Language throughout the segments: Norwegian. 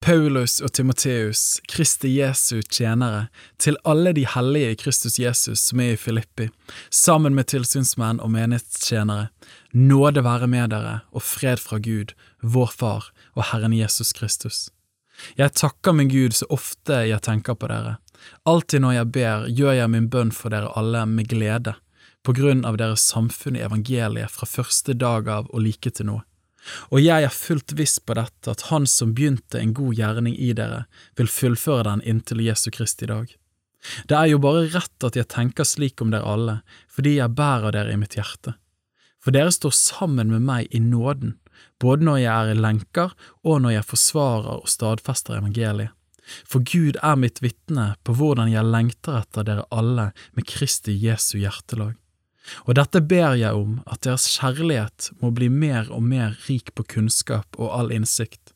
Paulus og Timoteus, Kristi Jesu tjenere, til alle de hellige i Kristus Jesus som er i Filippi, sammen med tilsynsmenn og menighetstjenere, nåde være med dere og fred fra Gud, vår Far og Herren Jesus Kristus. Jeg takker min Gud så ofte jeg tenker på dere. Alltid når jeg ber, gjør jeg min bønn for dere alle med glede, på grunn av deres samfunn i evangeliet fra første dag av og like til nå og jeg er fullt viss på dette, at Han som begynte en god gjerning i dere, vil fullføre den inntil Jesu Kristi dag. Det er jo bare rett at jeg tenker slik om dere alle, fordi jeg bærer dere i mitt hjerte. For dere står sammen med meg i nåden, både når jeg er i lenker og når jeg forsvarer og stadfester evangeliet. For Gud er mitt vitne på hvordan jeg lengter etter dere alle med Kristi Jesu hjertelag. Og dette ber jeg om, at deres kjærlighet må bli mer og mer rik på kunnskap og all innsikt,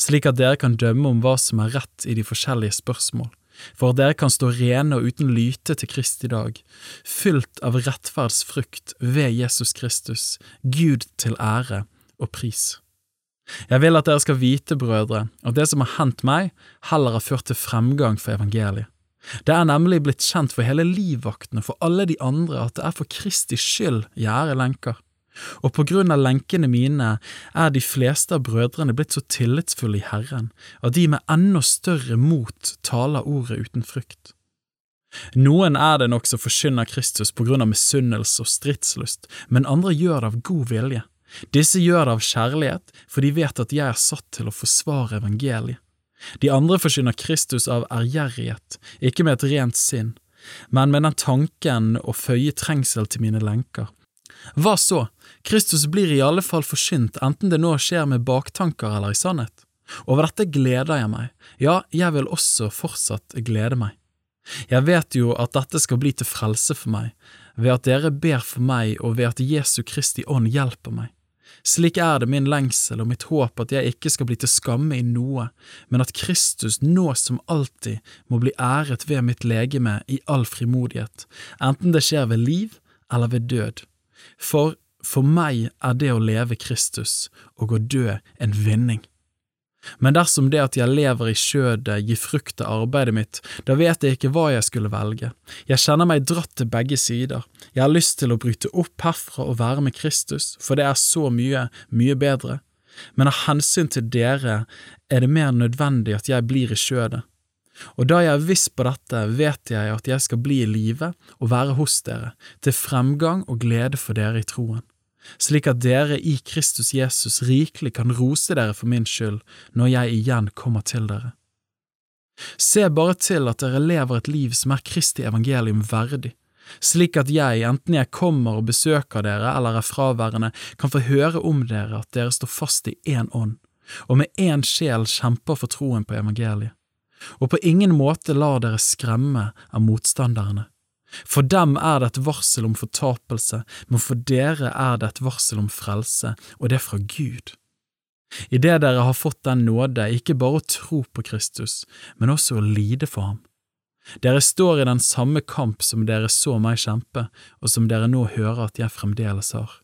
slik at dere kan dømme om hva som er rett i de forskjellige spørsmål, for at dere kan stå rene og uten lyte til Kristi dag, fylt av rettferdsfrukt ved Jesus Kristus, Gud til ære og pris. Jeg vil at dere skal vite, brødre, at det som har hendt meg, heller har ført til fremgang for evangeliet. Det er nemlig blitt kjent for hele livvaktene for alle de andre at det er for Kristi skyld er lenker, og på grunn av lenkene mine er de fleste av brødrene blitt så tillitsfulle i Herren at de med enda større mot taler ordet uten frykt. Noen er det nok som forkynner Kristus på grunn av misunnelse og stridslyst, men andre gjør det av god vilje. Disse gjør det av kjærlighet, for de vet at jeg er satt til å forsvare evangeliet. De andre forsyner Kristus av ærgjerrighet, ikke med et rent sinn, men med den tanken å føye trengsel til mine lenker. Hva så, Kristus blir i alle fall forsynt enten det nå skjer med baktanker eller i sannhet. Over dette gleder jeg meg, ja, jeg vil også fortsatt glede meg. Jeg vet jo at dette skal bli til frelse for meg, ved at dere ber for meg og ved at Jesu Kristi ånd hjelper meg. Slik er det min lengsel og mitt håp at jeg ikke skal bli til skamme i noe, men at Kristus nå som alltid må bli æret ved mitt legeme i all frimodighet, enten det skjer ved liv eller ved død. For for meg er det å leve Kristus og å dø en vinning. Men dersom det at jeg lever i skjødet gir frukt til arbeidet mitt, da vet jeg ikke hva jeg skulle velge. Jeg kjenner meg dratt til begge sider. Jeg har lyst til å bryte opp herfra og være med Kristus, for det er så mye, mye bedre. Men av hensyn til dere er det mer nødvendig at jeg blir i skjødet. Og da jeg er viss på dette, vet jeg at jeg skal bli i live og være hos dere, til fremgang og glede for dere i troen slik at dere i Kristus Jesus rikelig kan rose dere for min skyld når jeg igjen kommer til dere. Se bare til at dere lever et liv som er Kristi evangelium verdig, slik at jeg, enten jeg kommer og besøker dere eller er fraværende, kan få høre om dere at dere står fast i én ånd, og med én sjel kjemper for troen på evangeliet, og på ingen måte lar dere skremme av motstanderne for dem er det et varsel om fortapelse, men for dere er det et varsel om frelse, og det er fra Gud. Idet dere har fått den nåde ikke bare å tro på Kristus, men også å lide for ham. Dere står i den samme kamp som dere så meg kjempe, og som dere nå hører at jeg fremdeles har.